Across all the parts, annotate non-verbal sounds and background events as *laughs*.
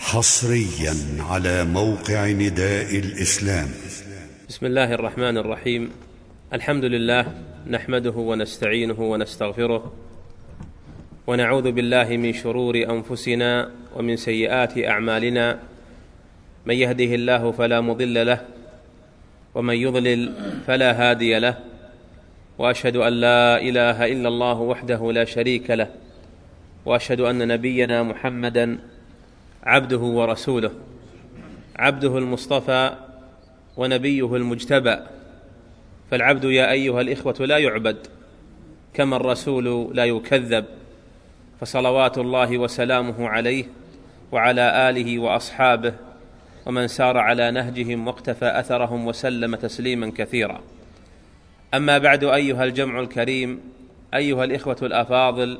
حصريا على موقع نداء الإسلام. بسم الله الرحمن الرحيم. الحمد لله نحمده ونستعينه ونستغفره ونعوذ بالله من شرور أنفسنا ومن سيئات أعمالنا. من يهده الله فلا مضل له ومن يضلل فلا هادي له وأشهد أن لا إله إلا الله وحده لا شريك له وأشهد أن نبينا محمدا عبده ورسوله عبده المصطفى ونبيه المجتبى. فالعبد يا أيها الإخوة لا يعبد كما الرسول لا يكذب. فصلوات الله وسلامه عليه وعلى آله وأصحابه ومن سار على نهجهم واقتفى أثرهم وسلم تسليما كثيرا. أما بعد أيها الجمع الكريم أيها الإخوة الأفاضل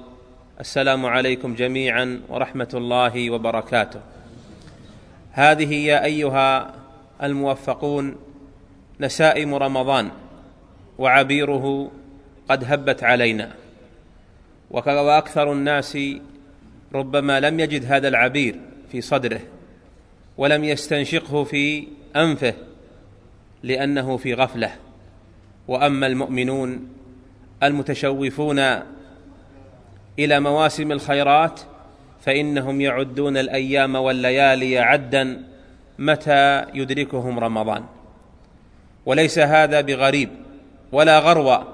السلام عليكم جميعا ورحمة الله وبركاته. هذه يا أيها الموفقون نسائم رمضان وعبيره قد هبت علينا. وأكثر الناس ربما لم يجد هذا العبير في صدره ولم يستنشقه في أنفه لأنه في غفلة. وأما المؤمنون المتشوفون إلى مواسم الخيرات فإنهم يعدون الأيام والليالي عدا متى يدركهم رمضان. وليس هذا بغريب ولا غروى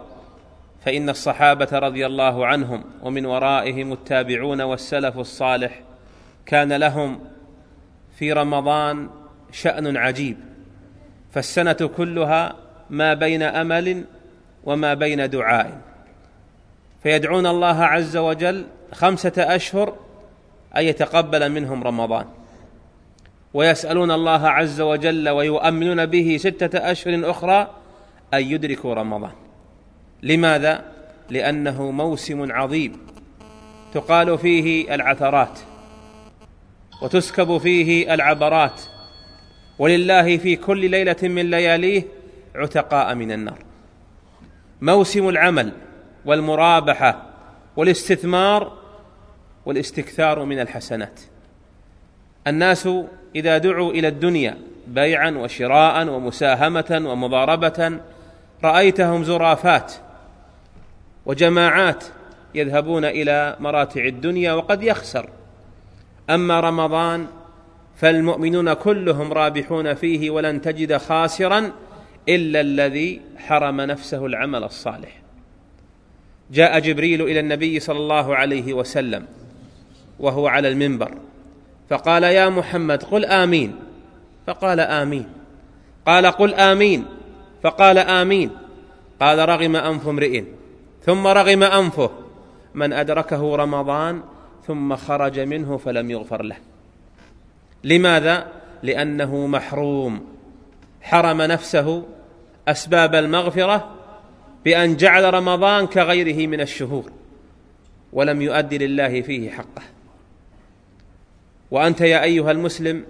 فإن الصحابة رضي الله عنهم ومن ورائهم التابعون والسلف الصالح كان لهم في رمضان شأن عجيب فالسنة كلها ما بين أمل وما بين دعاء. فيدعون الله عز وجل خمسة أشهر أن يتقبل منهم رمضان. ويسألون الله عز وجل ويؤمنون به ستة أشهر أخرى أن يدركوا رمضان. لماذا؟ لأنه موسم عظيم. تقال فيه العثرات وتسكب فيه العبرات. ولله في كل ليلة من لياليه عتقاء من النار. موسم العمل والمرابحة والاستثمار والاستكثار من الحسنات. الناس إذا دعوا إلى الدنيا بيعا وشراء ومساهمة ومضاربة رأيتهم زرافات وجماعات يذهبون إلى مراتع الدنيا وقد يخسر. أما رمضان فالمؤمنون كلهم رابحون فيه ولن تجد خاسرا إلا الذي حرم نفسه العمل الصالح. جاء جبريل إلى النبي صلى الله عليه وسلم وهو على المنبر فقال يا محمد قل آمين فقال آمين قال قل آمين فقال آمين قال رغم أنف امرئ ثم رغم أنفه من أدركه رمضان ثم خرج منه فلم يغفر له. لماذا؟ لأنه محروم حرم نفسه أسباب المغفرة بأن جعل رمضان كغيره من الشهور ولم يؤد لله فيه حقه. وأنت يا أيها المسلم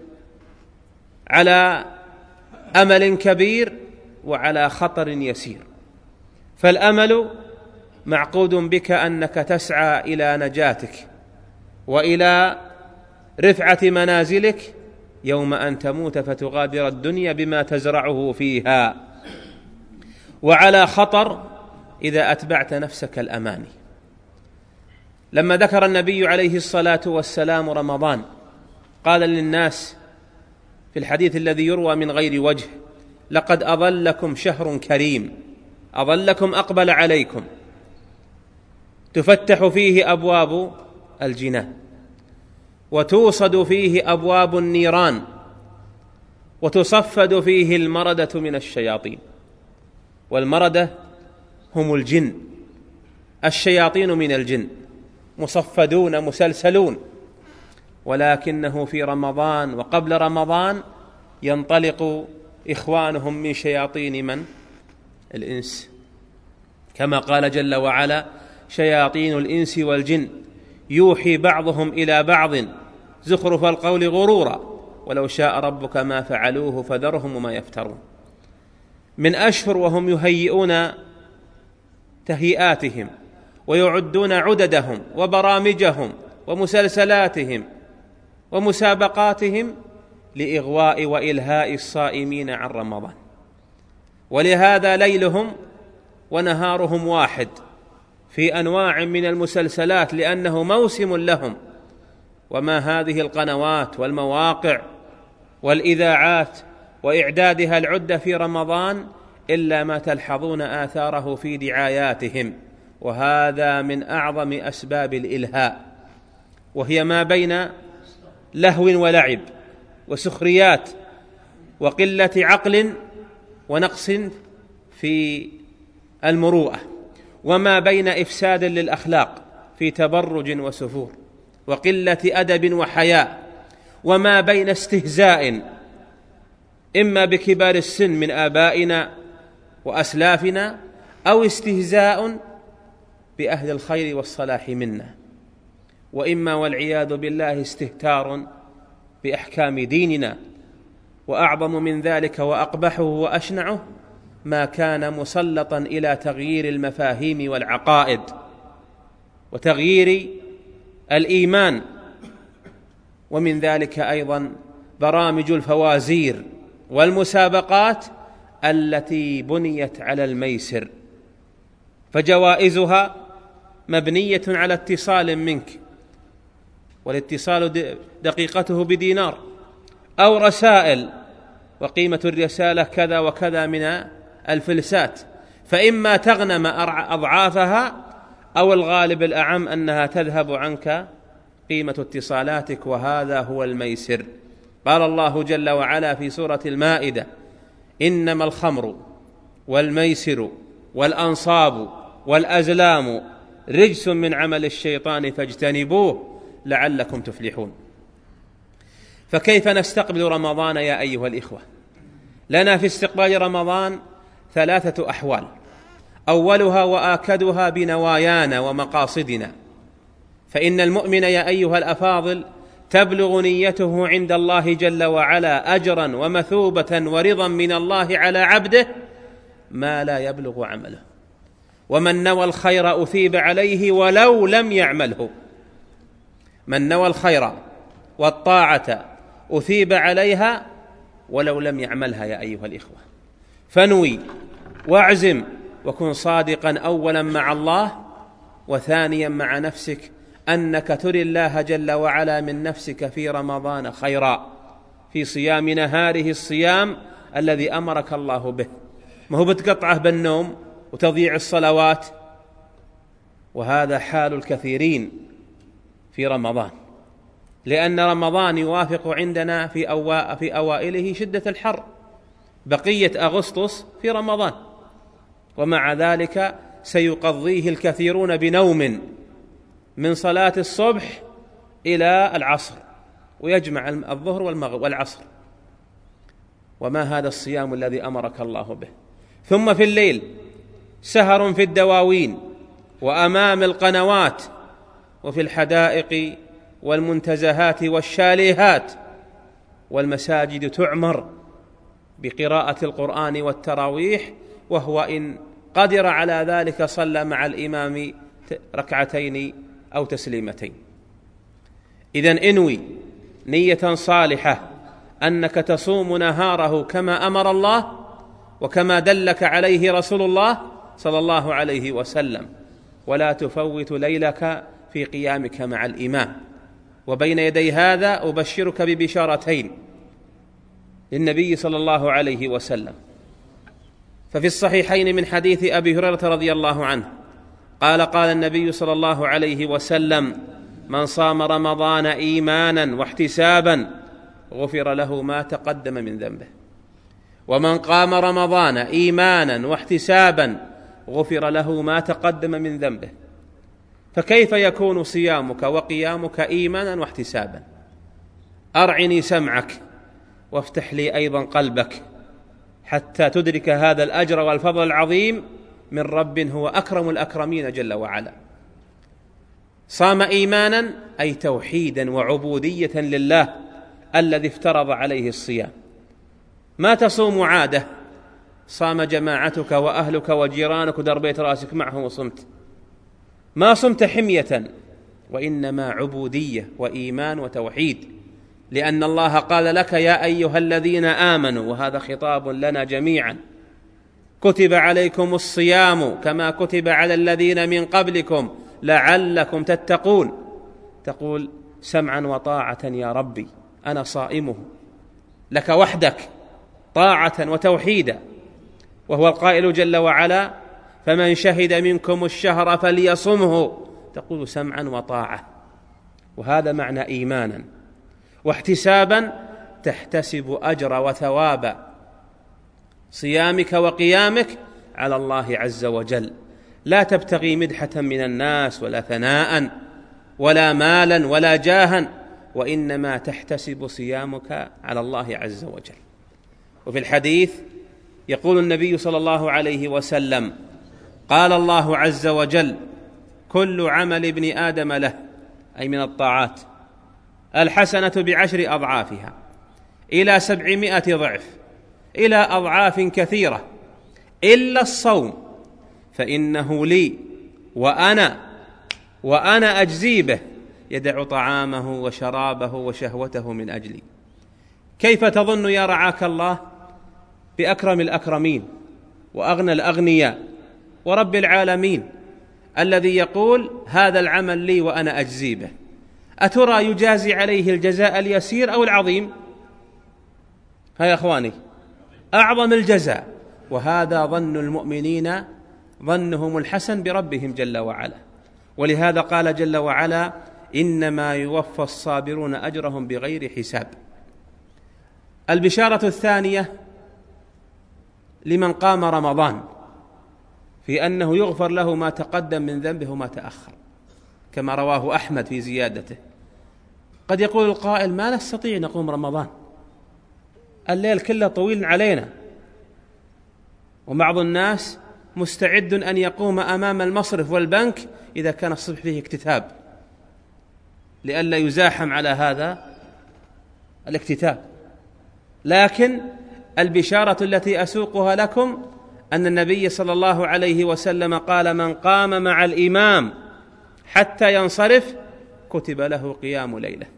على أمل كبير وعلى خطر يسير. فالأمل معقود بك أنك تسعى إلى نجاتك وإلى رفعة منازلك يوم أن تموت فتغادر الدنيا بما تزرعه فيها. وعلى خطر إذا أتبعت نفسك الاماني لما ذكر النبي عليه الصلاة والسلام رمضان قال للناس في الحديث الذي يروى من غير وجه لقد أظلكم شهر كريم أظلكم أقبل عليكم. تفتح فيه أبواب الجنان وتوصد فيه أبواب النيران وتصفد فيه المردة من الشياطين. والمرده هم الجن. الشياطين من الجن. مصفدون مسلسلون. ولكنه في رمضان وقبل رمضان ينطلق إخوانهم من شياطين من؟ الإنس. كما قال جل وعلا شياطين الإنس والجن. يوحي بعضهم إلى بعض. زخرف القول غرورا. ولو شاء ربك ما فعلوه فذرهم وما يفترون. من أشهر وهم يهيئون تهيئاتهم ويعدون عددهم وبرامجهم ومسلسلاتهم ومسابقاتهم لإغواء وإلهاء الصائمين عن رمضان. ولهذا ليلهم ونهارهم واحد في أنواع من المسلسلات لأنه موسم لهم. وما هذه القنوات والمواقع والإذاعات وإعدادها العدة في رمضان إلا ما تلحظون آثاره في دعاياتهم وهذا من أعظم أسباب الإلهاء. وهي ما بين لهو ولعب وسخريات وقلة عقل ونقص في المروءة. وما بين إفساد للأخلاق في تبرج وسفور وقلة أدب وحياء. وما بين استهزاء إما بكبار السن من آبائنا وأسلافنا أو استهزاء بأهل الخير والصلاح منا. وإما والعياذ بالله استهتار بأحكام ديننا. وأعظم من ذلك وأقبحه وأشنعه ما كان مسلطا إلى تغيير المفاهيم والعقائد. وتغيير الإيمان. ومن ذلك أيضا برامج الفوازير. والمسابقات التي بنيت على الميسر فجوائزها مبنية على اتصال منك والاتصال دقيقته بدينار أو رسائل وقيمة الرسالة كذا وكذا من الفلسات فإما تغنم أضعافها أو الغالب الأعم أنها تذهب عنك قيمة اتصالاتك وهذا هو الميسر. قال الله جل وعلا في سورة المائدة إنما الخمر والميسر والأنصاب والأزلام رجس من عمل الشيطان فاجتنبوه لعلكم تفلحون. فكيف نستقبل رمضان يا أيها الإخوة؟ لنا في استقبال رمضان ثلاثة أحوال أولها وآكدها بنوايانا ومقاصدنا. فإن المؤمن يا أيها الأفاضل تبلغ نيته عند الله جل وعلا أجرا ومثوبة ورضا من الله على عبده ما لا يبلغ عمله. ومن نوى الخير أثيب عليه ولو لم يعمله. من نوى الخير والطاعة أثيب عليها ولو لم يعملها يا أيها الإخوة. فنوي واعزم وكن صادقا أولا مع الله وثانيا مع نفسك أنك تري الله جل وعلا من نفسك في رمضان خيرا في صيام نهاره الصيام الذي أمرك الله به. ما هو بتقطعه بالنوم وتضييع الصلوات. وهذا حال الكثيرين في رمضان. لأن رمضان يوافق عندنا في أوا في أوائله شدة الحر. بقية أغسطس في رمضان. ومع ذلك سيقضيه الكثيرون بنوم. من صلاة الصبح إلى العصر ويجمع الظهر والمغرب والعصر. وما هذا الصيام الذي أمرك الله به؟ ثم في الليل سهر في الدواوين وأمام القنوات وفي الحدائق والمنتزهات والشاليهات والمساجد تعمر بقراءة القرآن والتراويح وهو إن قدر على ذلك صلى مع الإمام ركعتين أو تسليمتين. إذا إنوي نية صالحة أنك تصوم نهاره كما أمر الله وكما دلك عليه رسول الله صلى الله عليه وسلم. ولا تفوت ليلك في قيامك مع الإمام. وبين يدي هذا أبشرك ببشارتين للنبي صلى الله عليه وسلم. ففي الصحيحين من حديث أبي هريرة رضي الله عنه قال قال النبي صلى الله عليه وسلم من صام رمضان إيمانا واحتسابا غفر له ما تقدم من ذنبه. ومن قام رمضان إيمانا واحتسابا غفر له ما تقدم من ذنبه. فكيف يكون صيامك وقيامك إيمانا واحتسابا؟ أرعني سمعك وافتح لي أيضا قلبك حتى تدرك هذا الأجر والفضل العظيم من رب هو أكرم الأكرمين جل وعلا. صام ايمانا أي توحيدا وعبودية لله الذي افترض عليه الصيام. ما تصوم عادة؟ صام جماعتك وأهلك وجيرانك ودربيت رأسك معهم وصمت. ما صمت حمية وإنما عبودية وإيمان وتوحيد. لأن الله قال لك يا أيها الذين آمنوا وهذا خطاب لنا جميعا كتب عليكم الصيام كما كتب على الذين من قبلكم لعلكم تتقون. تقول سمعا وطاعه يا ربي أنا صائمه. لك وحدك طاعه وتوحيدا. وهو القائل جل وعلا فمن شهد منكم الشهر فليصمه. تقول سمعا وطاعة. وهذا معنى ايمانا. واحتسابا تحتسب أجر وثواب صيامك وقيامك على الله عز وجل. لا تبتغي مدحة من الناس ولا ثناء ولا مالا ولا جاها وإنما تحتسب صيامك على الله عز وجل. وفي الحديث يقول النبي صلى الله عليه وسلم قال الله عز وجل كل عمل ابن آدم له أي من الطاعات الحسنة بعشر أضعافها إلى سبعمائة ضعف. إلى أضعاف كثيرة. إلا الصوم فإنه لي وأنا وأنا أجزي به يدع طعامه وشرابه وشهوته من أجلي. كيف تظن يا رعاك الله؟ بأكرم الأكرمين وأغنى الأغنياء ورب العالمين الذي يقول هذا العمل لي وأنا أجزي به. أترى يجازي عليه الجزاء اليسير أو العظيم؟ ها يا إخواني أعظم الجزاء. وهذا ظن المؤمنين ظنهم الحسن بربهم جل وعلا. ولهذا قال جل وعلا إنما يوفى الصابرون أجرهم بغير حساب. البشارة الثانية لمن قام رمضان في أنه يغفر له ما تقدم من ذنبه وما تأخر كما رواه أحمد في زيادته. قد يقول القائل ما نستطيع نقوم رمضان؟ الليل كله طويل علينا. وبعض الناس مستعد أن يقوم أمام المصرف والبنك إذا كان الصبح فيه اكتتاب. لئلا يزاحم على هذا الاكتتاب. لكن البشارة التي أسوقها لكم أن النبي صلى الله عليه وسلم قال من قام مع الإمام حتى ينصرف كتب له قيام ليلة.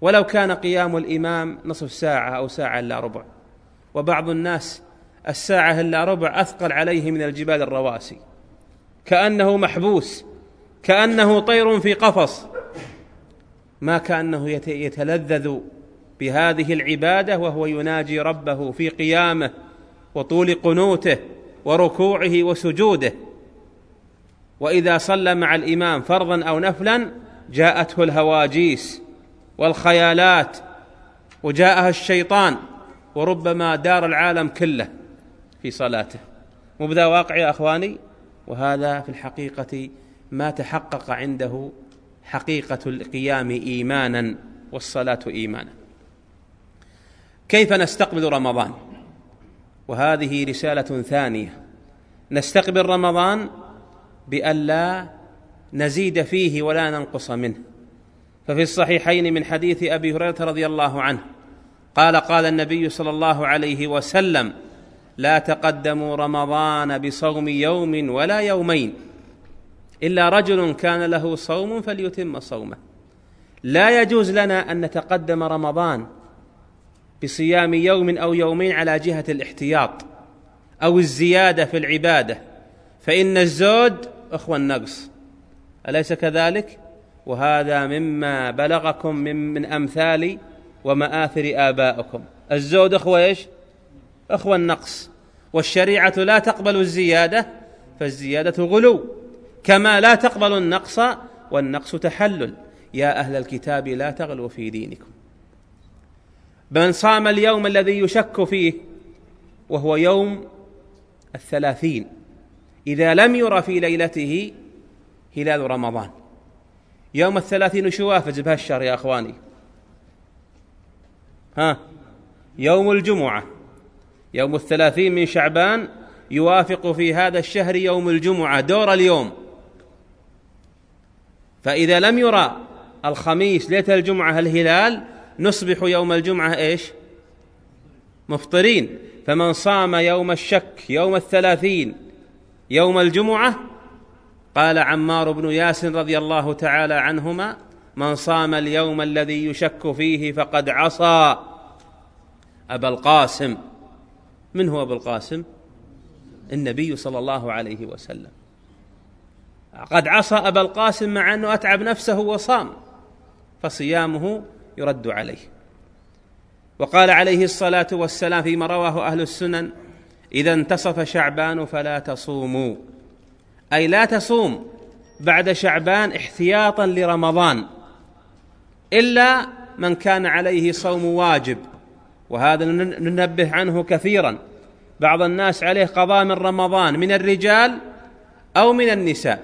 ولو كان قيام الإمام نصف ساعة أو ساعة إلا ربع. وبعض الناس الساعة إلا ربع أثقل عليه من الجبال الرواسي. كأنه محبوس كأنه طير في قفص. ما كأنه يتلذذ بهذه العبادة وهو يناجي ربه في قيامه وطول قنوته وركوعه وسجوده. وإذا صلى مع الإمام فرضا أو نفلا جاءته الهواجيس. والخيالات وجاءها الشيطان وربما دار العالم كله في صلاته. مبدا واقع يا أخواني؟ وهذا في الحقيقة ما تحقق عنده حقيقة القيام إيمانا والصلاة إيمانا. كيف نستقبل رمضان؟ وهذه رسالة ثانية. نستقبل رمضان بألا نزيد فيه ولا ننقص منه. ففي الصحيحين من حديث أبي هريرة رضي الله عنه قال قال النبي صلى الله عليه وسلم لا تقدموا رمضان بصوم يوم ولا يومين إلا رجل كان له صوم فليتم صومه. لا يجوز لنا أن نتقدم رمضان بصيام يوم أو يومين على جهة الاحتياط أو الزيادة في العبادة فإن الزود اخوى النقص. أليس كذلك؟ وهذا مما بلغكم من, من أمثال ومآثر آبائكم الزود أخوة إيش؟ أخوة النقص. والشريعة لا تقبل الزيادة فالزيادة غلو. كما لا تقبل النقص والنقص تحلل. يا أهل الكتاب لا تغلوا في دينكم. من صام اليوم الذي يشك فيه وهو يوم الثلاثين. إذا لم ير في ليلته هلال رمضان. يوم الثلاثين شو وافز بهالشهر يا أخواني. ها؟ يوم الجمعة. يوم الثلاثين من شعبان يوافق في هذا الشهر يوم الجمعة دور اليوم. فإذا لم يرى الخميس ليلة الجمعة الهلال نصبح يوم الجمعة إيش؟ مفطرين. فمن صام يوم الشك يوم الثلاثين يوم الجمعة قال عمار بن ياسر رضي الله تعالى عنهما من صام اليوم الذي يشك فيه فقد عصى. أبا القاسم من هو أبو القاسم؟ النبي صلى الله عليه وسلم. قد عصى أبا القاسم مع أنه أتعب نفسه وصام فصيامه يرد عليه. وقال عليه الصلاة والسلام فيما رواه أهل السنن إذا انتصف شعبان فلا تصوموا. أي لا تصوم بعد شعبان احتياطا لرمضان إلا من كان عليه صوم واجب وهذا ننبه عنه كثيرا. بعض الناس عليه قضاء من رمضان من الرجال أو من النساء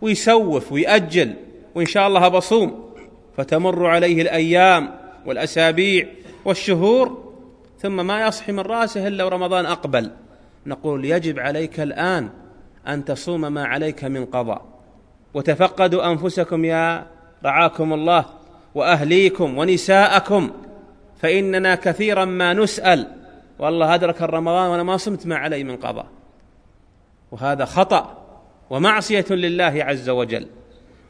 ويسوف ويأجل وإن شاء الله بصوم. فتمر عليه الأيام والأسابيع والشهور ثم ما يصحي من رأسه إلا ورمضان أقبل. نقول يجب عليك الآن أن تصوم ما عليك من قضاء. وتفقدوا أنفسكم يا رعاكم الله وأهليكم ونساءكم فإننا كثيرا ما نسأل. والله أدرك الرمضان وأنا ما صمت ما علي من قضاء. وهذا خطأ ومعصية لله عز وجل.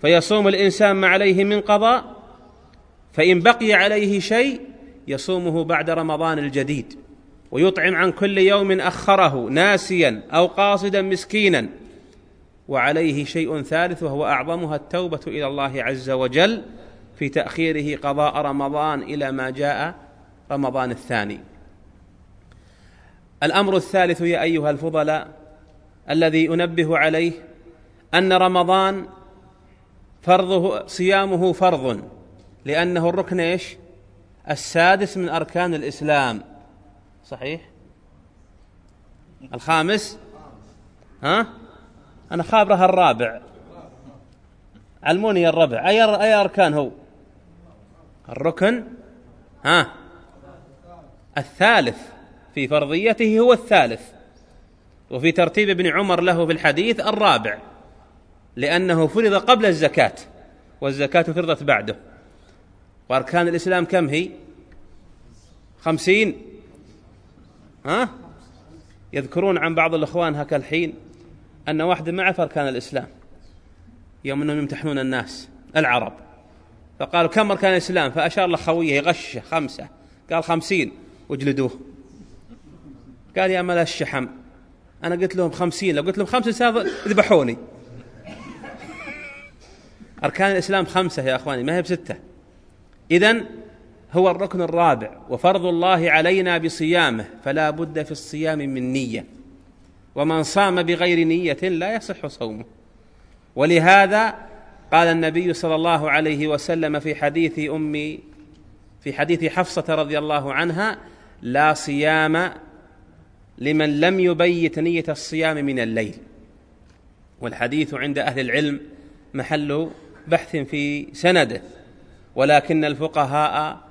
فيصوم الإنسان ما عليه من قضاء فإن بقي عليه شيء يصومه بعد رمضان الجديد. ويطعم عن كل يوم أخره ناسيا أو قاصدا مسكينا. وعليه شيء ثالث وهو أعظمها التوبة إلى الله عز وجل في تأخيره قضاء رمضان إلى ما جاء رمضان الثاني. الأمر الثالث يا أيها الفضلاء الذي أنبه عليه أن رمضان فرضه صيامه فرض لأنه الركن إيش؟ السادس من أركان الإسلام. صحيح؟ الخامس؟ ها؟ أنا خابره الرابع. علموني الربع. أي أي أركان هو؟ الركن. ها؟ الثالث. في فرضيته هو الثالث. وفي ترتيب ابن عمر له في الحديث الرابع. لأنه فرض قبل الزكاة. والزكاة فرضت بعده. وأركان الإسلام كم هي؟ خمسين. ها؟ يذكرون عن بعض الإخوان هكا الحين أن واحد ما عرف أركان الإسلام يوم أنهم يمتحنون الناس العرب. فقالوا كم أركان الإسلام؟ فأشار له خوية يغشه خمسة. قال خمسين. واجلدوه قال يا ملا الشحم أنا قلت لهم خمسين. لو قلت لهم خمسة يذبحوني أركان الإسلام خمسة يا أخواني ما هي بستة. إذا هو الركن الرابع. وفرض الله علينا بصيامه فلا بد في الصيام من نية. ومن صام بغير نية لا يصح صومه. ولهذا قال النبي صلى الله عليه وسلم في حديث أم في حديث حفصة رضي الله عنها لا صيام لمن لم يبيت نية الصيام من الليل. والحديث عند أهل العلم محل بحث في سنده. ولكن الفقهاء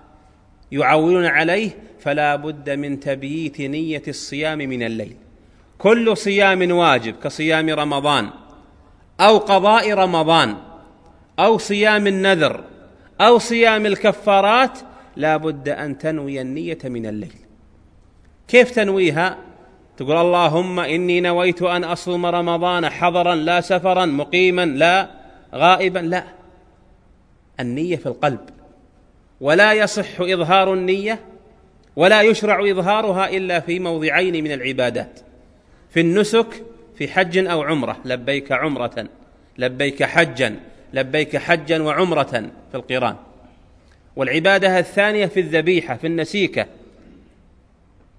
يعولون عليه فلا بد من تبييت نية الصيام من الليل. كل صيام واجب كصيام رمضان أو قضاء رمضان أو صيام النذر أو صيام الكفارات لا بد أن تنوي النية من الليل. كيف تنويها؟ تقول اللهم إني نويت أن أصوم رمضان حضرا لا سفرا مقيما لا غائبا. لا النية في القلب. ولا يصح إظهار النية ولا يشرع إظهارها إلا في موضعين من العبادات. في النسك في حج أو عمرة. لبيك عمرة لبيك حجا لبيك حجا وعمرة في القرآن. والعبادة الثانية في الذبيحة في النسيكة.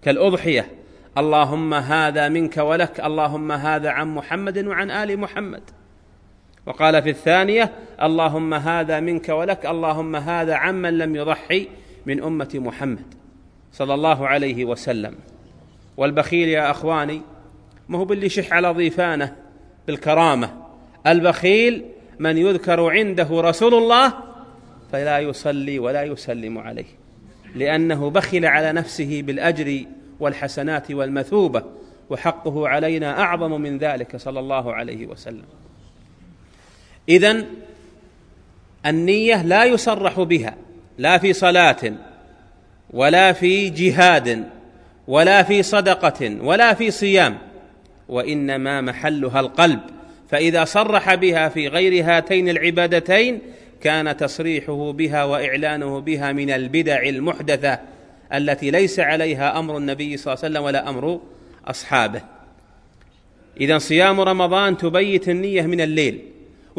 كالأضحية. اللهم هذا منك ولك اللهم هذا عن محمد وعن آل محمد. وقال في الثانية اللهم هذا منك ولك اللهم هذا عمن لم يضحي من أمة محمد صلى الله عليه وسلم. والبخيل يا أخواني ما هو باللي شح على ضيفانه بالكرامة. البخيل من يذكر عنده رسول الله فلا يصلي ولا يسلم عليه لأنه بخل على نفسه بالأجر والحسنات والمثوبة وحقه علينا أعظم من ذلك صلى الله عليه وسلم. إذا النية لا يصرح بها لا في صلاة ولا في جهاد ولا في صدقة ولا في صيام وإنما محلها القلب فإذا صرح بها في غير هاتين العبادتين كان تصريحه بها وإعلانه بها من البدع المحدثة التي ليس عليها أمر النبي صلى الله عليه وسلم ولا أمر أصحابه. اذا صيام رمضان تبيت النية من الليل.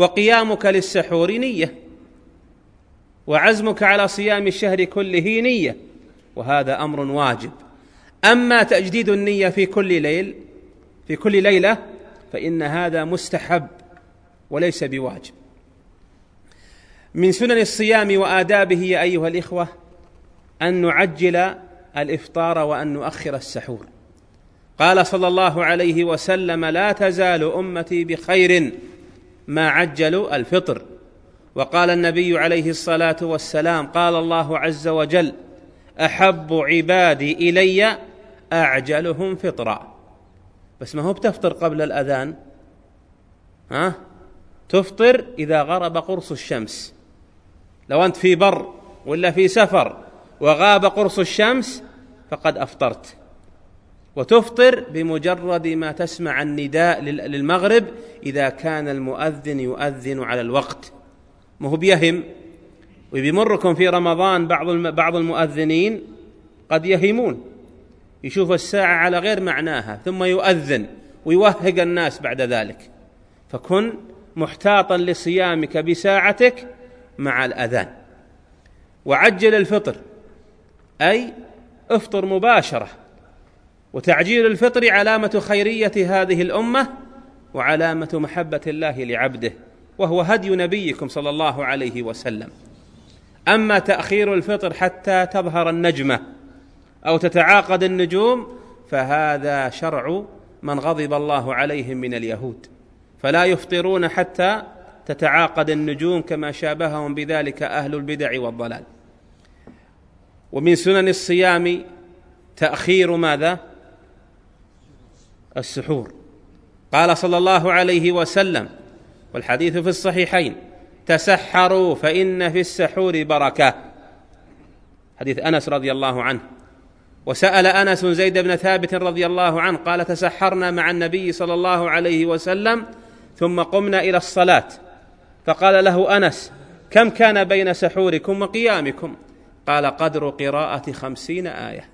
وقيامك للسحور نية وعزمك على صيام الشهر كله نية وهذا أمر واجب. أما تجديد النية في كل ليل في كل ليلة فإن هذا مستحب وليس بواجب. من سنن الصيام وآدابه يا أيها الإخوة أن نعجل الإفطار وأن نؤخر السحور. قال صلى الله عليه وسلم لا تزال أمتي بخير ما عجلوا الفطر. وقال النبي عليه الصلاة والسلام قال الله عز وجل أحب عبادي إلي أعجلهم فطرا. بس ما هو بتفطر قبل الأذان؟ ها؟ تفطر إذا غرب قرص الشمس. لو أنت في بر ولا في سفر وغاب قرص الشمس فقد أفطرت. وتفطر بمجرد ما تسمع النداء للمغرب إذا كان المؤذن يؤذن على الوقت. ما هو بيهم؟ وبيمركم في رمضان بعض بعض المؤذنين قد يهمون. يشوف الساعة على غير معناها ثم يؤذن ويوهق الناس بعد ذلك. فكن محتاطا لصيامك بساعتك مع الأذان. وعجل الفطر أي افطر مباشرة. وتعجيل الفطر علامة خيرية هذه الأمة وعلامة محبة الله لعبده وهو هدي نبيكم صلى الله عليه وسلم. أما تأخير الفطر حتى تظهر النجمة أو تتعاقد النجوم فهذا شرع من غضب الله عليهم من اليهود. فلا يفطرون حتى تتعاقد النجوم كما شابههم بذلك أهل البدع والضلال. ومن سنن الصيام تأخير ماذا؟ السحور. قال صلى الله عليه وسلم والحديث في الصحيحين تسحروا فإن في السحور بركة. حديث أنس رضي الله عنه. وسأل أنس زيد بن ثابت رضي الله عنه قال تسحرنا مع النبي صلى الله عليه وسلم ثم قمنا إلى الصلاة. فقال له أنس كم كان بين سحوركم وقيامكم؟ قال قدر قراءة خمسين آية.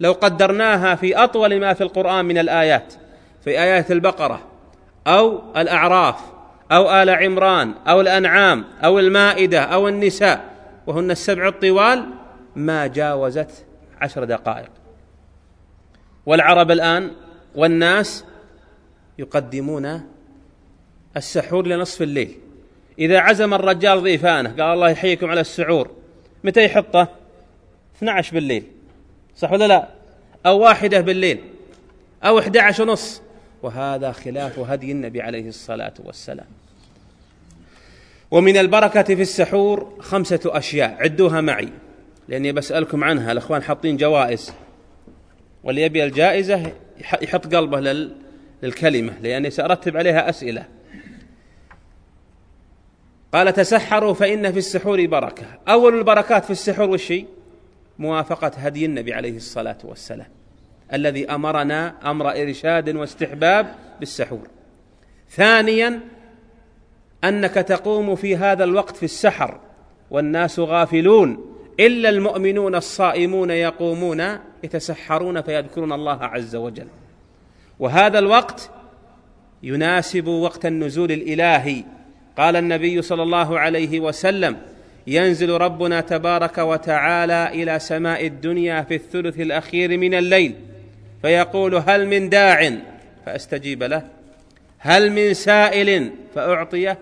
لو قدرناها في أطول ما في القرآن من الآيات في آيات البقرة أو الأعراف أو آل عمران أو الأنعام أو المائدة أو النساء وهن السبع الطوال ما جاوزت عشر دقائق. والعرب الآن والناس يقدمون السحور لنصف الليل. إذا عزم الرجال ضيفانه قال الله يحييكم على السعور متى يحطه؟ 12 بالليل. صح ولا لا؟ أو واحدة بالليل أو 11 ونص. وهذا خلاف هدي النبي عليه الصلاة والسلام. ومن البركة في السحور خمسة أشياء عدوها معي لأني بسألكم عنها الأخوان حاطين جوائز. واللي يبي الجائزة يحط قلبه لل... للكلمة لأني سأرتب عليها أسئلة. قال تسحروا فإن في السحور بركة. أول البركات في السحور والشيء موافقة هدي النبي عليه الصلاة والسلام الذي أمرنا أمر إرشاد واستحباب بالسحور. ثانيا أنك تقوم في هذا الوقت في السحر والناس غافلون إلا المؤمنون الصائمون يقومون يتسحرون فيذكرون الله عز وجل. وهذا الوقت يناسب وقت النزول الإلهي. قال النبي صلى الله عليه وسلم ينزل ربنا تبارك وتعالى إلى سماء الدنيا في الثلث الأخير من الليل فيقول هل من داع؟ فأستجيب له. هل من سائل؟ فأعطيه.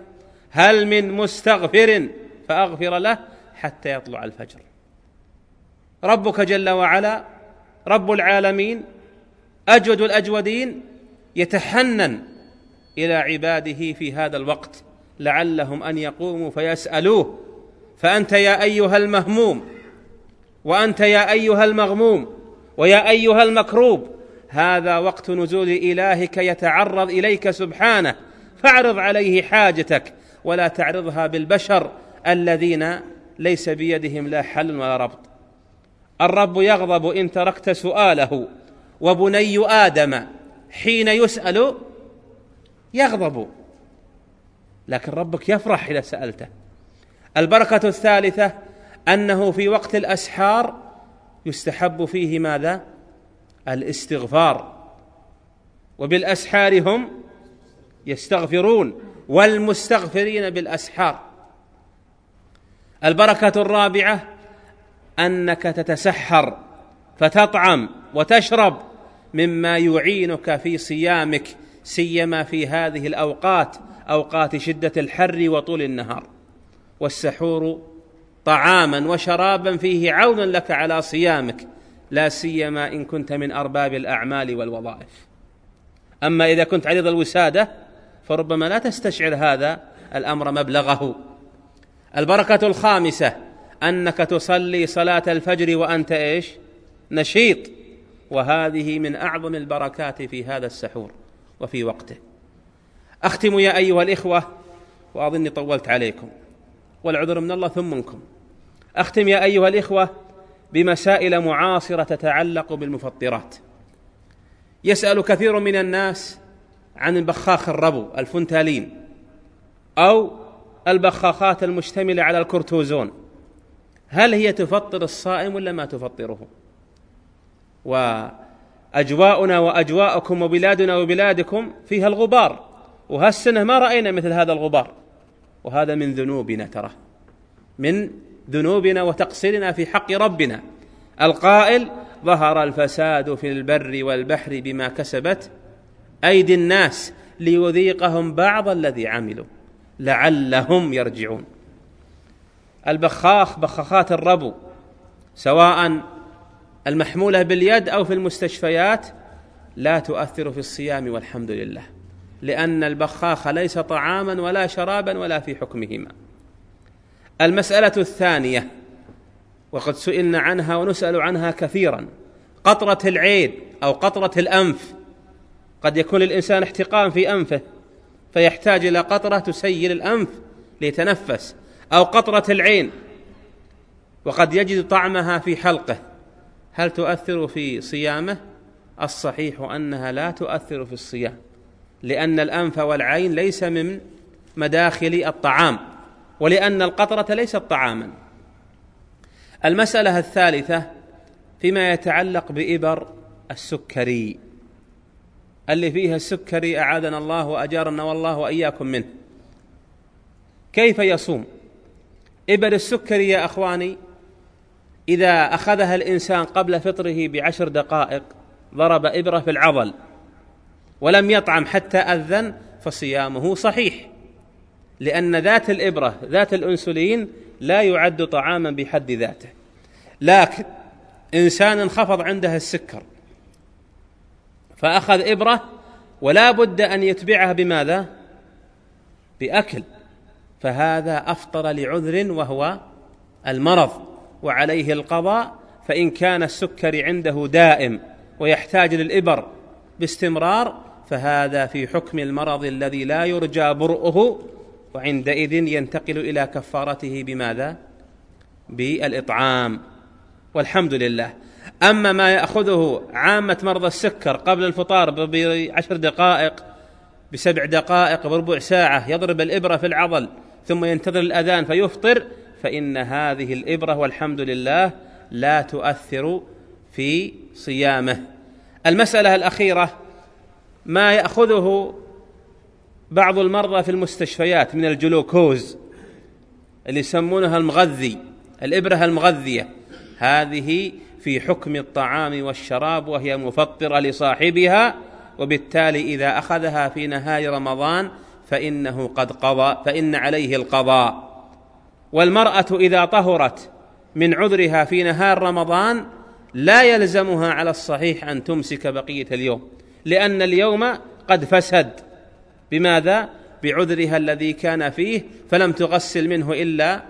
هل من مستغفر؟ فأغفر له حتى يطلع الفجر. ربك جل وعلا رب العالمين أجود الأجودين يتحنن إلى عباده في هذا الوقت لعلهم أن يقوموا فيسألوه. فأنت يا أيها المهموم وأنت يا أيها المغموم ويا أيها المكروب. هذا وقت نزول إلهك يتعرض إليك سبحانه فاعرض عليه حاجتك ولا تعرضها بالبشر الذين ليس بيدهم لا حل ولا ربط. الرب يغضب إن تركت سؤاله وبني آدم حين يسأل يغضب. لكن ربك يفرح إذا سألته. البركة الثالثة أنه في وقت الأسحار يستحب فيه ماذا؟ الاستغفار. وبالأسحار هم يستغفرون والمستغفرين بالأسحار. البركة الرابعة أنك تتسحر فتطعم وتشرب مما يعينك في صيامك سيما في هذه الأوقات أوقات شدة الحر وطول النهار. والسحور طعاما وشرابا فيه عون لك على صيامك لا سيما إن كنت من أرباب الأعمال والوظائف. أما إذا كنت عريض الوساده فربما لا تستشعر هذا الأمر مبلغه. البركة الخامسة أنك تصلي صلاة الفجر وأنت إيش؟ نشيط. وهذه من أعظم البركات في هذا السحور وفي وقته. أختم يا أيها الإخوة وأظني طولت عليكم. والعذر من الله ثم منكم أختم يا أيها الإخوة بمسائل معاصرة تتعلق بالمفطرات. يسأل كثير من الناس عن البخاخ الربو الفنتالين أو البخاخات المشتملة على الكورتوزون. هل هي تفطر الصائم ولا ما تفطره؟ وأجواؤنا وأجواءكم وبلادنا وبلادكم فيها الغبار. وهالسنة ما رأينا مثل هذا الغبار. وهذا من ذنوبنا ترى. من ذنوبنا وتقصيرنا في حق ربنا. القائل ظهر الفساد في البر والبحر بما كسبت أيدي الناس ليذيقهم بعض الذي عملوا. لعلهم يرجعون. البخاخ بخاخات الربو سواء المحمولة باليد أو في المستشفيات لا تؤثر في الصيام والحمد لله. لأن البخاخ ليس طعاما ولا شرابا ولا في حكمهما. المسألة الثانية وقد سئلنا عنها ونسأل عنها كثيرا قطرة العين أو قطرة الأنف. قد يكون للانسان احتقان في أنفه فيحتاج إلى قطرة تسيل الأنف ليتنفس أو قطرة العين. وقد يجد طعمها في حلقه. هل تؤثر في صيامه؟ الصحيح أنها لا تؤثر في الصيام. لأن الأنف والعين ليس من مداخل الطعام ولأن القطرة ليست طعاما. المسألة الثالثة فيما يتعلق بإبر السكري. اللي فيها السكري أعاذنا الله وأجارنا والله وإياكم منه. كيف يصوم؟ إبر السكري يا أخواني إذا أخذها الإنسان قبل فطره بعشر دقائق ضرب إبرة في العضل. ولم يطعم حتى أذن فصيامه صحيح. لأن ذات الإبرة ذات الأنسولين لا يعد طعاما بحد ذاته. لكن إنسان انخفض عنده السكر فأخذ إبرة ولا بد أن يتبعها بماذا؟ بأكل. فهذا أفطر لعذر وهو المرض وعليه القضاء فإن كان السكر عنده دائم ويحتاج للإبر باستمرار فهذا في حكم المرض الذي لا يرجى برؤه وعندئذ ينتقل إلى كفارته بماذا؟ بالإطعام. والحمد لله. أما ما يأخذه عامة مرضى السكر قبل الفطار بعشر دقائق بسبع دقائق بربع ساعة يضرب الإبرة في العضل ثم ينتظر الأذان فيفطر فإن هذه الإبرة والحمد لله لا تؤثر في صيامه. المسألة الأخيرة ما يأخذه بعض المرضى في المستشفيات من الجلوكوز اللي يسمونها المغذي الإبرة المغذية. هذه في حكم الطعام والشراب وهي مفطرة لصاحبها وبالتالي إذا أخذها في نهار رمضان فإنه قد قضى فإن عليه القضاء. والمرأة إذا طهرت من عذرها في نهار رمضان لا يلزمها على الصحيح أن تمسك بقية اليوم. لأن اليوم قد فسد. بماذا؟ بعذرها الذي كان فيه فلم تغسل منه إلا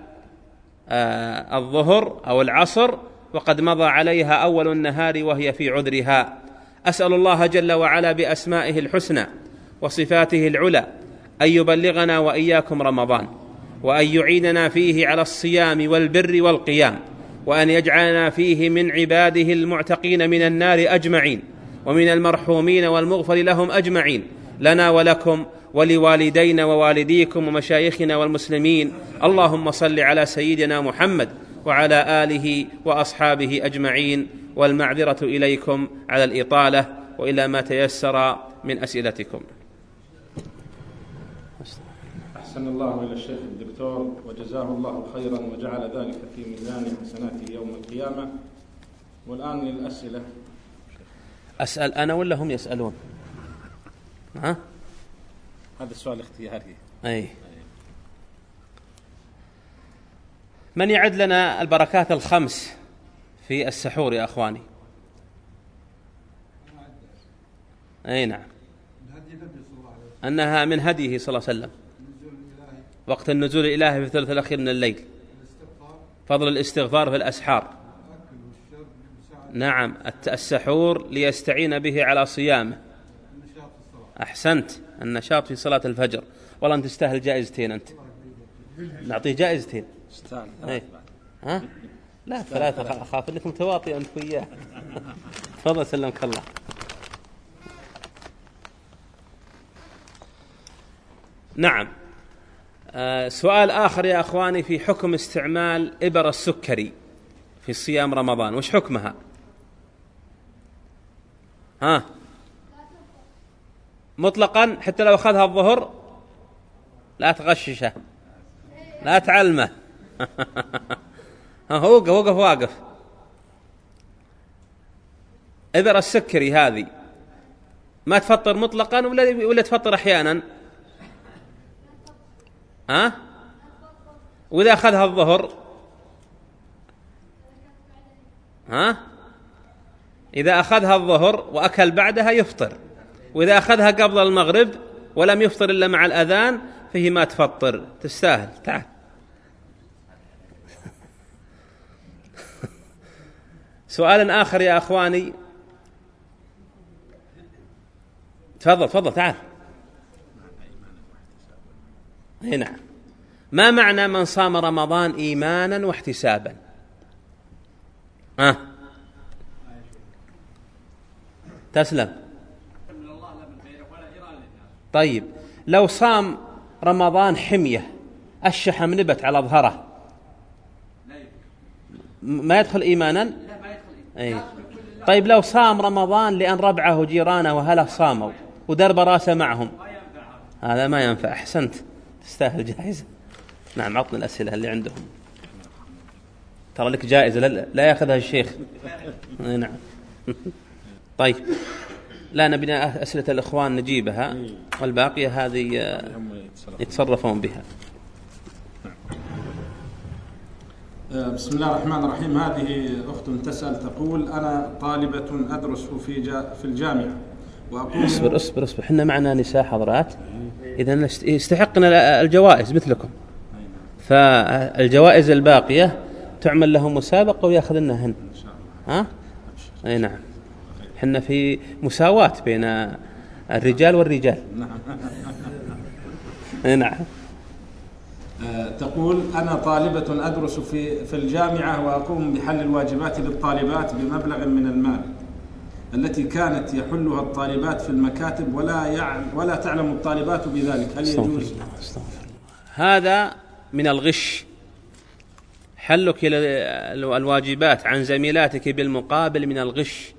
آه الظهر أو العصر وقد مضى عليها أول النهار وهي في عذرها. أسأل الله جل وعلا بأسمائه الحسنى وصفاته العلى أن يبلغنا وإياكم رمضان وأن يعيننا فيه على الصيام والبر والقيام وأن يجعلنا فيه من عباده المعتقين من النار أجمعين. ومن المرحومين والمغفر لهم أجمعين لنا ولكم ولوالدينا ووالديكم ومشايخنا والمسلمين. اللهم صل على سيدنا محمد وعلى آله وأصحابه أجمعين. والمعذرة إليكم على الإطالة وإلى ما تيسر من أسئلتكم. أحسن الله إلى الشيخ الدكتور وجزاه الله خيرا وجعل ذلك في ميزان حسناته يوم القيامة. والآن للأسئلة. أسأل أنا ولا هم يسألون؟ ها؟ هذا السؤال اختياري. أي. من يعد لنا البركات الخمس في السحور يا أخواني؟ أي نعم. أنها من هديه صلى الله عليه وسلم. وقت النزول الالهي في الثلث الأخير من الليل. فضل الاستغفار في الأسحار. نعم السحور ليستعين به على صيامه. أحسنت النشاط في صلاة الفجر. والله أنت تستاهل جائزتين أنت. نعطيه جائزتين. إيه. ها؟ لا ثلاثة أخ- أخاف أنك متواطئ أنت وياه. تفضل سلمك الله. نعم. آه سؤال آخر يا أخواني في حكم استعمال إبر السكري في صيام رمضان. وش حكمها؟ ها. مطلقا حتى لو أخذها الظهر لا تغششه لا تعلمه. *laughs* ها وقف وقف واقف. إبر السكري هذه. ما تفطر مطلقا ولا ولا تفطر أحيانا؟ ها؟ وإذا أخذها الظهر؟ ها؟ إذا أخذها الظهر وأكل بعدها يفطر. وإذا أخذها قبل المغرب ولم يفطر إلا مع الأذان فيه ما تفطر. تستاهل. تعال. سؤال آخر يا أخواني. تفضل تفضل تعال. نعم. ما معنى من صام رمضان إيمانا واحتسابا؟ ها؟ تسلم. طيب لو صام رمضان حمية الشحم نبت على ظهره. م- ما يدخل إيمانا؟ أي. طيب لو صام رمضان لأن ربعه وجيرانه وأهله صاموا ودرب راسه معهم. هذا. ما ينفع. أحسنت. تستاهل جائزة. نعم عطنا الأسئلة اللي عندهم. ترى لك جائزة لا, لا يأخذها الشيخ. أي نعم. *laughs* طيب. لا نبي أسئلة الإخوان نجيبها والباقية هذه آه، يتصرفون. بها. آه، بسم الله الرحمن الرحيم. هذه أخت تسأل تقول أنا طالبة أدرس في في الجامعة وأقوم اصبر اصبر اصبر. إحنا معنا نساء حضرات. إذا نست- يستحقنا الجوائز مثلكم. فالجوائز الباقية تعمل لهم مسابقة ويأخذنهن. ها؟ أي نعم. إحنا في مساواة بين الرجال والرجال. اي *laughs* نعم. آه، تقول أنا طالبة أدرس في في الجامعة وأقوم بحل الواجبات للطالبات بمبلغ من المال التي كانت يحلها الطالبات في المكاتب ولا يعلم ولا تعلم الطالبات بذلك. هل يجوز؟ هذا من الغش. حلك ال- الواجبات عن زميلاتك بالمقابل من الغش.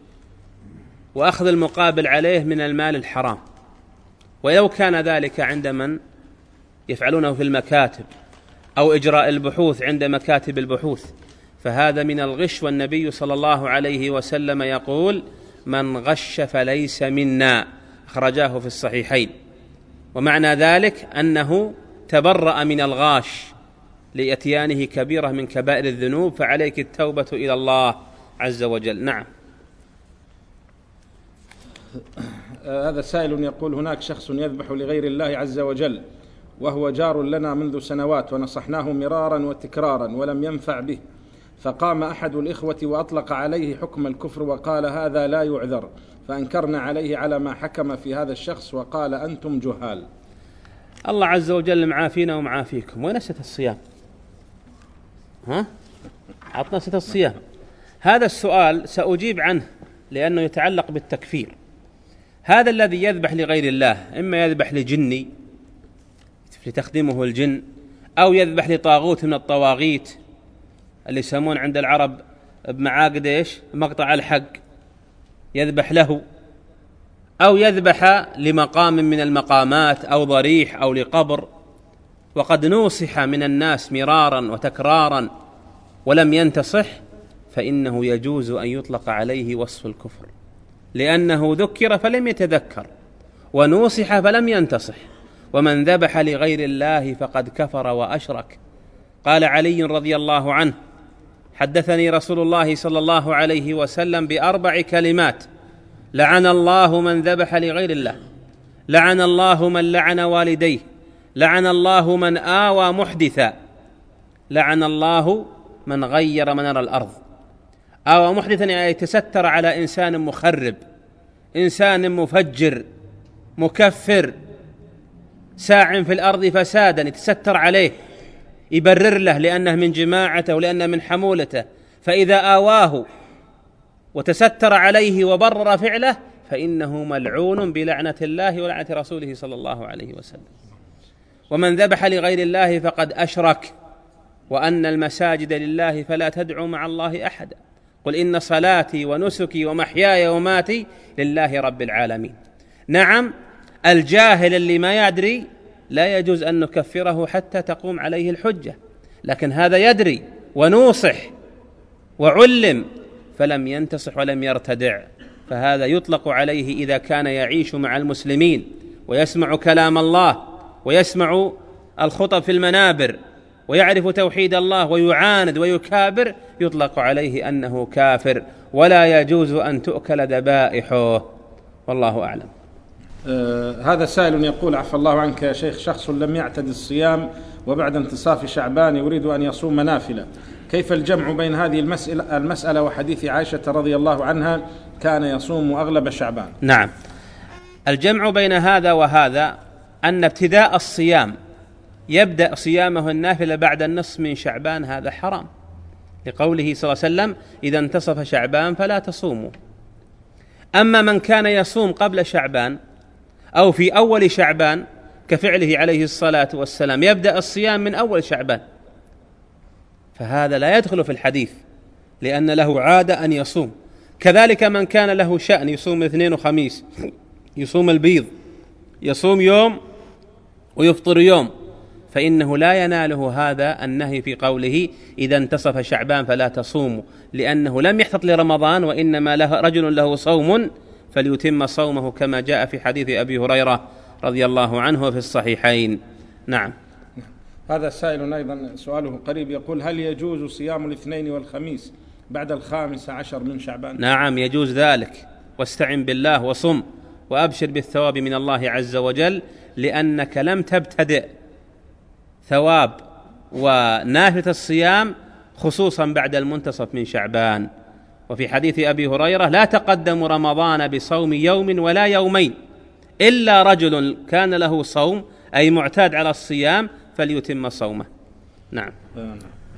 وأخذ المقابل عليه من المال الحرام. ولو كان ذلك عند من يفعلونه في المكاتب أو إجراء البحوث عند مكاتب البحوث فهذا من الغش والنبي صلى الله عليه وسلم يقول من غش فليس منا أخرجاه في الصحيحين. ومعنى ذلك أنه تبرأ من الغاش لإتيانه كبيرة من كبائر الذنوب فعليك التوبة إلى الله عز وجل. نعم. هذا سائل يقول هناك شخص يذبح لغير الله عز وجل وهو جار لنا منذ سنوات ونصحناه مرارا وتكرارا ولم ينفع به فقام أحد الإخوة وأطلق عليه حكم الكفر وقال هذا لا يعذر فأنكرنا عليه على ما حكم في هذا الشخص وقال أنتم جهال. الله عز وجل معافينا ومعافيكم وين ست الصيام؟ ها؟ عطنا ست الصيام. هذا السؤال سأجيب عنه لأنه يتعلق بالتكفير. هذا الذي يذبح لغير الله إما يذبح لجني تخدمه الجن أو يذبح لطاغوت من الطواغيت اللي يسمون عند العرب بمعاقد إيش؟ مقطع الحق. يذبح له أو يذبح لمقام من المقامات أو ضريح أو لقبر. وقد نوصح من الناس مرارا وتكرارا ولم ينتصح فإنه يجوز أن يطلق عليه وصف الكفر. لأنه ذكر فلم يتذكر ونوصح فلم ينتصح. ومن ذبح لغير الله فقد كفر وأشرك. قال علي رضي الله عنه حدثني رسول الله صلى الله عليه وسلم بأربع كلمات لعن الله من ذبح لغير الله لعن الله من لعن والديه لعن الله من آوى محدثا لعن الله من غير منار الأرض. اوى محدثا يعني يتستر على إنسان مخرب إنسان مفجر مكفر ساع في الأرض فسادا يتستر عليه يبرر له لأنه من جماعته ولأنه من حمولته. فإذا آواه وتستر عليه وبرر فعله فإنه ملعون بلعنة الله ولعنة رسوله صلى الله عليه وسلم. ومن ذبح لغير الله فقد أشرك وأن المساجد لله فلا تدعوا مع الله أحدا. قل إن صلاتي ونسكي ومحياي وماتي لله رب العالمين. نعم الجاهل اللي ما يدري لا يجوز أن نكفره حتى تقوم عليه الحجة لكن هذا يدري ونوصح وعلم فلم ينتصح ولم يرتدع فهذا يطلق عليه إذا كان يعيش مع المسلمين ويسمع كلام الله ويسمع الخطب في المنابر. ويعرف توحيد الله ويعاند ويكابر يطلق عليه أنه كافر ولا يجوز أن تؤكل ذبائحه. والله أعلم. آه هذا سائل يقول عفى الله عنك يا شيخ شخص لم يعتد الصيام وبعد انتصاف شعبان يريد أن يصوم نافلة. كيف الجمع بين هذه المسألة, المسألة وحديث عائشة رضي الله عنها كان يصوم أغلب شعبان؟ نعم. الجمع بين هذا وهذا أن ابتداء الصيام يبدأ صيامه النافلة بعد النصف من شعبان هذا حرام. لقوله صلى الله عليه وسلم إذا انتصف شعبان فلا تصوموا. أما من كان يصوم قبل شعبان أو في أول شعبان كفعله عليه الصلاة والسلام يبدأ الصيام من أول شعبان. فهذا لا يدخل في الحديث لأن له عادة أن يصوم. كذلك من كان له شأن يصوم اثنين وخميس يصوم البيض يصوم يوم ويفطر يوم. فإنه لا يناله هذا النهي في قوله إذا انتصف شعبان فلا تصوموا لأنه لم يحتط لرمضان وإنما له رجل له صوم فليتم صومه كما جاء في حديث أبي هريرة رضي الله عنه في الصحيحين. نعم. هذا سائل أيضا سؤاله قريب يقول هل يجوز صيام الاثنين والخميس بعد الخامس عشر من شعبان؟ نعم يجوز ذلك. واستعن بالله وصم وأبشر بالثواب من الله عز وجل لأنك لم تبتدئ. ثواب ونافلة الصيام خصوصا بعد المنتصف من شعبان. وفي حديث أبي هريرة لا تقدم رمضان بصوم يوم ولا يومين إلا رجل كان له صوم أي معتاد على الصيام فليتم صومه. نعم.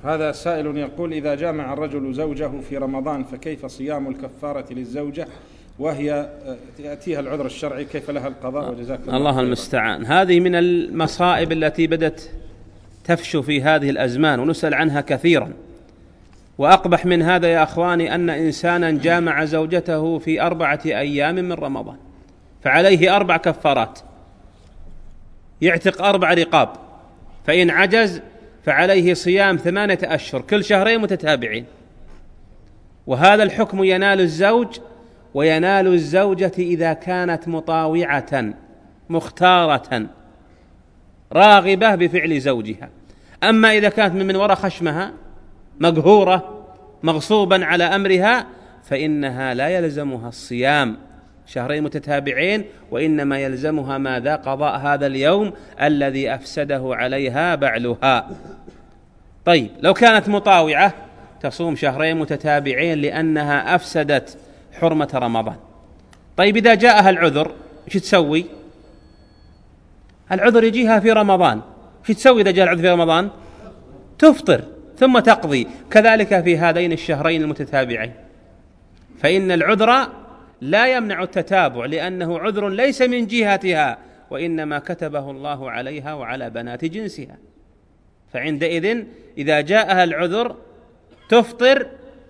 هذا سائل يقول إذا جامع الرجل زوجه في رمضان فكيف صيام الكفارة للزوجة؟ وهي ياتيها العذر الشرعي كيف لها القضاء؟ وجزاك الله الله المستعان. هذه من المصائب التي بدت تفشو في هذه الأزمان ونسأل عنها كثيرا. وأقبح من هذا يا أخواني أن انسانا جامع زوجته في أربعة أيام من رمضان فعليه أربع كفارات. يعتق أربع رقاب فإن عجز فعليه صيام ثمانية أشهر كل شهرين متتابعين. وهذا الحكم ينال الزوج وينال الزوجة إذا كانت مطاوعة مختارة. راغبة بفعل زوجها. أما إذا كانت من وراء خشمها مقهورة مغصوبا على أمرها فإنها لا يلزمها الصيام. شهرين متتابعين وإنما يلزمها ماذا؟ قضاء هذا اليوم الذي أفسده عليها بعلها. طيب لو كانت مطاوعة تصوم شهرين متتابعين لأنها أفسدت حرمة رمضان. طيب إذا جاءها العذر إيش تسوي؟ العذر يجيها في رمضان. إيش تسوي إذا جاء العذر في رمضان؟ تفطر ثم تقضي. كذلك في هذين الشهرين المتتابعين. فإن العذر لا يمنع التتابع لأنه عذر ليس من جهتها وإنما كتبه الله عليها وعلى بنات جنسها. فعندئذ إذا جاءها العذر تفطر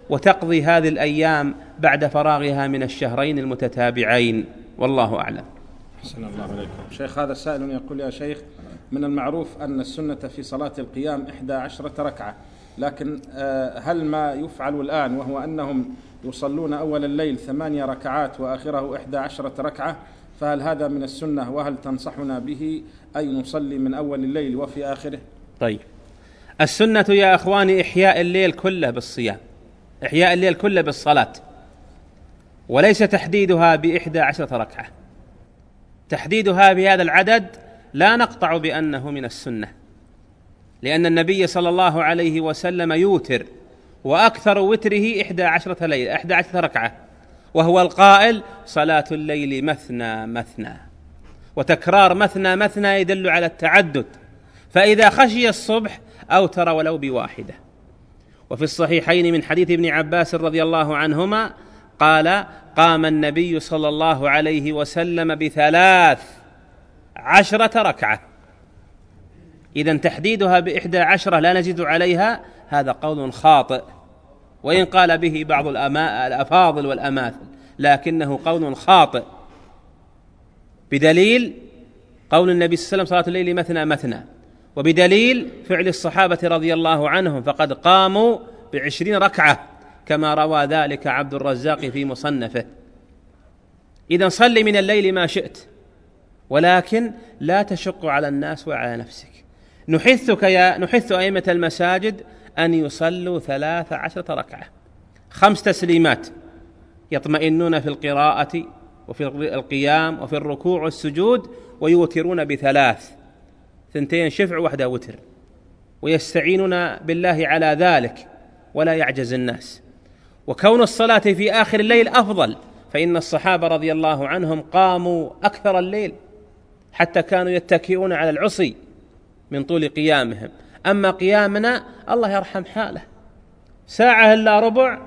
وتقضي هذه الأيام بعد فراغها من الشهرين المتتابعين. والله أعلم. حسن الله عليكم. شيخ هذا سائل يقول يا شيخ من المعروف أن السنة في صلاة القيام إحدى عشرة ركعة لكن آه، هل ما يفعل الآن وهو أنهم يصلون أول الليل ثمانية ركعات وآخره إحدى عشرة ركعة فهل هذا من السنة وهل تنصحنا به أي نصلي من أول الليل وفي آخره؟ طيب. السنة يا أخواني إحياء الليل كله بالصيام. إحياء الليل كله بالصلاة. وليس تحديدها بإحدى عشرة ركعة. تحديدها بهذا العدد لا نقطع بأنه من السنة لأن النبي صلى الله عليه وسلم يوتر وأكثر وتره إحدى عشرة ليلة إحدى عشرة ركعة وهو القائل صلاة الليل مثنى مثنى. وتكرار مثنى مثنى يدل على التعدد فإذا خشي الصبح أوتر ولو بواحدة. وفي الصحيحين من حديث ابن عباس رضي الله عنهما قال قام النبي صلى الله عليه وسلم بثلاث عشرة ركعة. إذا تحديدها بإحدى عشرة لا نزيد عليها هذا قول خاطئ. وإن قال به بعض الأفاضل والأماثل لكنه قول خاطئ. بدليل قول النبي صلى الله عليه وسلم صلاة الليل مثنى مثنى. وبدليل فعل الصحابة رضي الله عنهم فقد قاموا بعشرين ركعة. كما روى ذلك عبد الرزاق في مصنفه. إذا صل من الليل ما شئت ولكن لا تشق على الناس وعلى نفسك. نحثك يا نحث أئمة المساجد أن يصلوا ثلاث عشرة ركعة. خمس تسليمات يطمئنون في القراءة وفي القيام وفي الركوع والسجود ويوترون بثلاث. ثنتين شفع وحده وتر. ويستعينون بالله على ذلك ولا يعجز الناس. وكون الصلاة في آخر الليل أفضل فإن الصحابة رضي الله عنهم قاموا أكثر الليل حتى كانوا يتكئون على العصي من طول قيامهم. أما قيامنا الله يرحم حاله. ساعة إلا ربع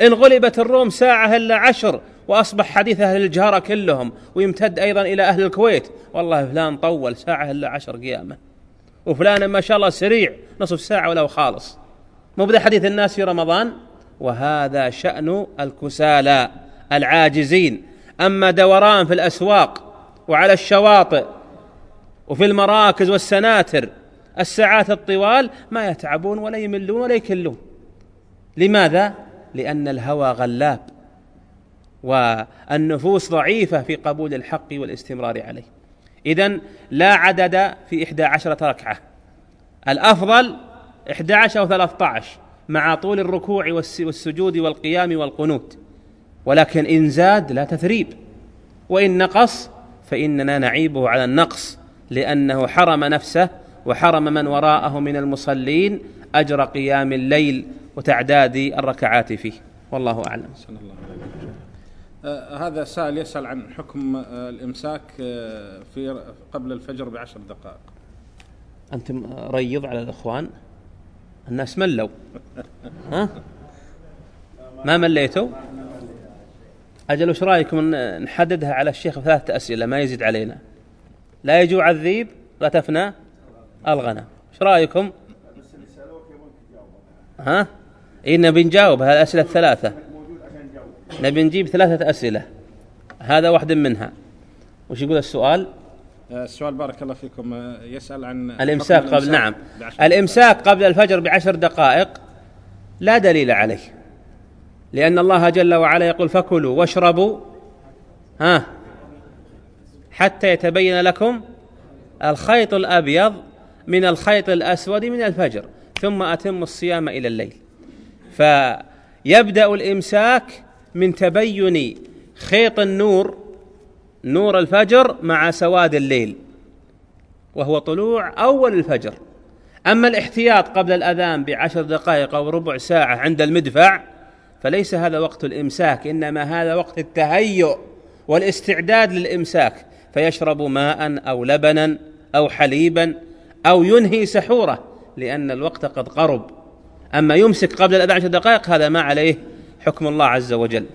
إن غلبت الروم ساعة إلا عشر وأصبح حديث أهل الجهرة كلهم ويمتد أيضا إلى أهل الكويت. والله فلان طول ساعة إلا عشر قيامة. وفلان ما شاء الله سريع نصف ساعة ولو خالص. مو حديث الناس في رمضان؟ وهذا شأن الكسالى العاجزين. أما دوران في الأسواق وعلى الشواطئ وفي المراكز والسناتر الساعات الطوال ما يتعبون ولا يملون ولا يكلون. لماذا؟ لأن الهوى غلاب والنفوس ضعيفة في قبول الحق والاستمرار عليه. اذا لا عدد في إحدى عشرة ركعة. الأفضل إحدى عشر أو ثلاثة عشر. مع طول الركوع والسجود والقيام والقنوت. ولكن إن زاد لا تثريب. وإن نقص فإننا نعيبه على النقص لأنه حرم نفسه وحرم من وراءه من المصلين أجر قيام الليل وتعداد الركعات فيه. والله أعلم. الله آه هذا سائل يسأل عن حكم آه الإمساك آه في قبل الفجر بعشر دقائق. أنتم ريض على الإخوان؟ الناس ملوا. ها؟ ما مليتوا؟ أجل وش رأيكم نحددها على الشيخ ثلاثة أسئلة ما يزيد علينا؟ لا يجوع الذيب لا تفنى الغنم. إيش رأيكم؟ ها؟ إيه نبي نجاوب هالأسئلة الثلاثة. نبي نجيب ثلاثة أسئلة. هذا واحد منها. وش يقول السؤال؟ السؤال بارك الله فيكم. آه، يسأل عن الإمساك قبل نعم. الإمساك قبل الفجر بعشر دقائق لا دليل عليه لأن الله جل وعلا يقول فكلوا واشربوا ها حتى يتبين لكم الخيط الأبيض من الخيط الأسود من الفجر ثم أتم الصيام إلى الليل. فيبدأ الإمساك من تبين خيط النور نور الفجر مع سواد الليل وهو طلوع أول الفجر. أما الاحتياط قبل الأذان بعشر دقائق أو ربع ساعة عند المدفع فليس هذا وقت الإمساك إنما هذا وقت التهيؤ والاستعداد للإمساك. فيشرب ماء أو لبنا أو حليبا أو ينهي سحوره لأن الوقت قد قرب. أما يمسك قبل الأذان عشر دقائق هذا ما عليه حكم الله عز وجل.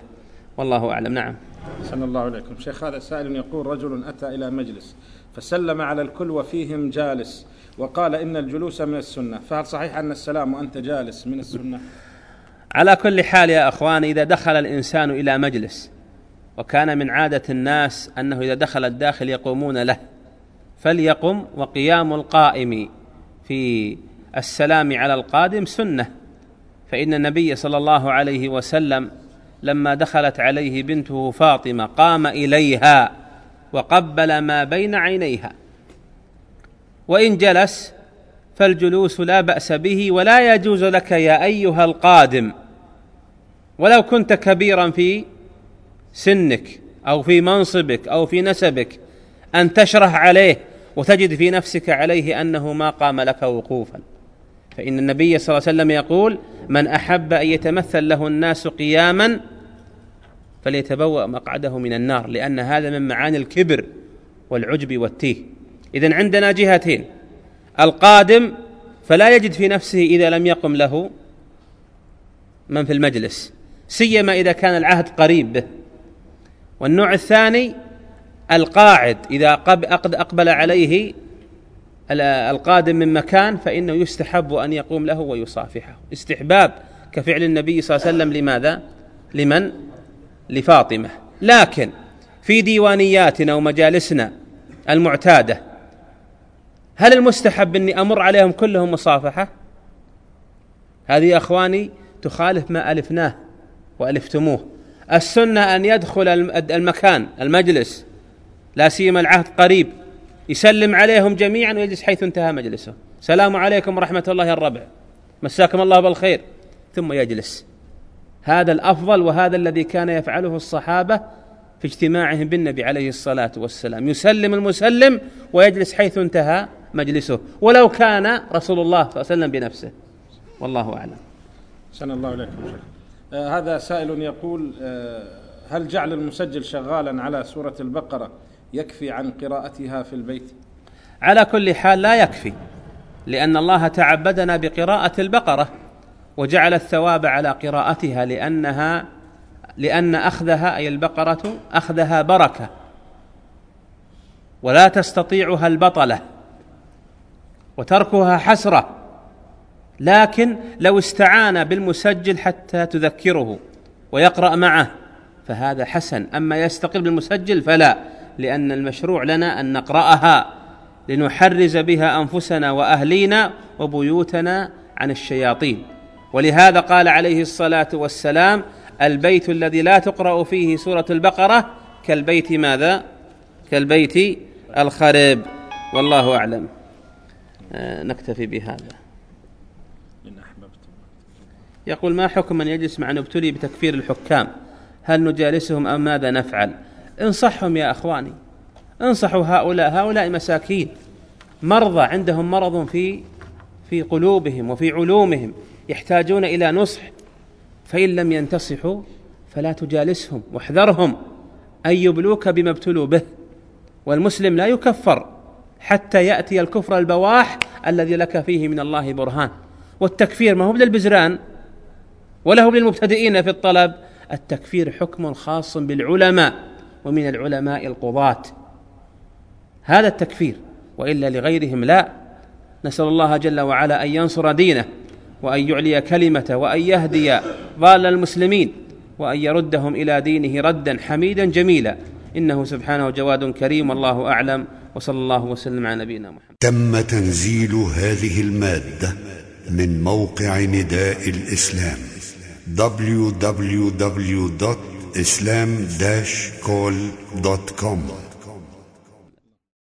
والله أعلم. نعم. صلى الله عليكم. شيخ هذا سائل يقول رجل أتى إلى مجلس فسلم على الكل وفيهم جالس وقال إن الجلوس من السنة. فهل صحيح أن السلام وأنت جالس من السنة؟ على كل حال يا أخواني إذا دخل الإنسان إلى مجلس وكان من عادة الناس أنه إذا دخل الداخل يقومون له فليقم وقيام القائم في السلام على القادم سنة. فإن النبي صلى الله عليه وسلم لما دخلت عليه بنته فاطمة قام إليها وقبل ما بين عينيها. وإن جلس فالجلوس لا بأس به ولا يجوز لك يا أيها القادم. ولو كنت كبيرا في سنك أو في منصبك أو في نسبك أن تشرح عليه وتجد في نفسك عليه أنه ما قام لك وقوفا. فإن النبي صلى الله عليه وسلم يقول من أحب أن يتمثل له الناس قياما فليتبوأ مقعده من النار لأن هذا من معاني الكبر والعجب والتيه. اذا عندنا جهتين. القادم فلا يجد في نفسه إذا لم يقم له من في المجلس سيما إذا كان العهد قريب به. والنوع الثاني القاعد إذا أقبل عليه القادم من مكان فإنه يستحب أن يقوم له ويصافحه استحباب كفعل النبي صلى الله عليه وسلم لماذا؟ لمن؟ لفاطمة لكن في ديوانياتنا ومجالسنا المعتادة هل المستحب أني أمر عليهم كلهم مصافحة؟ هذه أخواني تخالف ما ألفناه وألفتموه السنة أن يدخل المكان المجلس لا سيما العهد قريب يسلم عليهم جميعا ويجلس حيث انتهى مجلسه. سلام عليكم ورحمة الله الربع. مساكم الله بالخير. ثم يجلس. هذا الأفضل وهذا الذي كان يفعله الصحابة في اجتماعهم بالنبي عليه الصلاة والسلام. يسلم المسلم ويجلس حيث انتهى مجلسه. ولو كان رسول الله صلى الله عليه وسلم بنفسه. والله أعلم. سن الله عليكم آه هذا سائل يقول آه هل جعل المسجل شغالا على سورة البقرة؟ يكفي عن قراءتها في البيت. على كل حال لا يكفي لأن الله تعبدنا بقراءة البقرة وجعل الثواب على قراءتها لأنها لأن أخذها أي البقرة أخذها بركة. ولا تستطيعها البطلة وتركها حسرة. لكن لو استعان بالمسجل حتى تذكره ويقرأ معه فهذا حسن. أما يستقل بالمسجل فلا. لأن المشروع لنا أن نقرأها لنحرز بها أنفسنا وأهلينا وبيوتنا عن الشياطين. ولهذا قال عليه الصلاة والسلام البيت الذي لا تقرأ فيه سورة البقرة كالبيت ماذا؟ كالبيت الخرب والله أعلم. آه نكتفي بهذا. يقول ما حكم من يجلس مع نبتلي بتكفير الحكام؟ هل نجالسهم أم ماذا نفعل؟ انصحهم يا أخواني. انصحوا هؤلاء هؤلاء مساكين. مرضى عندهم مرض في في قلوبهم وفي علومهم يحتاجون إلى نصح. فإن لم ينتصحوا فلا تجالسهم واحذرهم. أن يبلوك بما ابتلوا به. والمسلم لا يكفر حتى يأتي الكفر البواح الذي لك فيه من الله برهان. والتكفير ما هو للبزران ولا هو للمبتدئين في الطلب. التكفير حكم خاص بالعلماء. ومن العلماء القضاة. هذا التكفير وإلا لغيرهم لا. نسأل الله جل وعلا أن ينصر دينه وأن يعلي كلمته وأن يهدي ضال المسلمين وأن يردهم إلى دينه ردا حميدا جميلا. إنه سبحانه جواد كريم والله أعلم. وصلى الله وسلم على نبينا محمد. تم تنزيل هذه المادة من موقع نداء الإسلام www. islam-call.com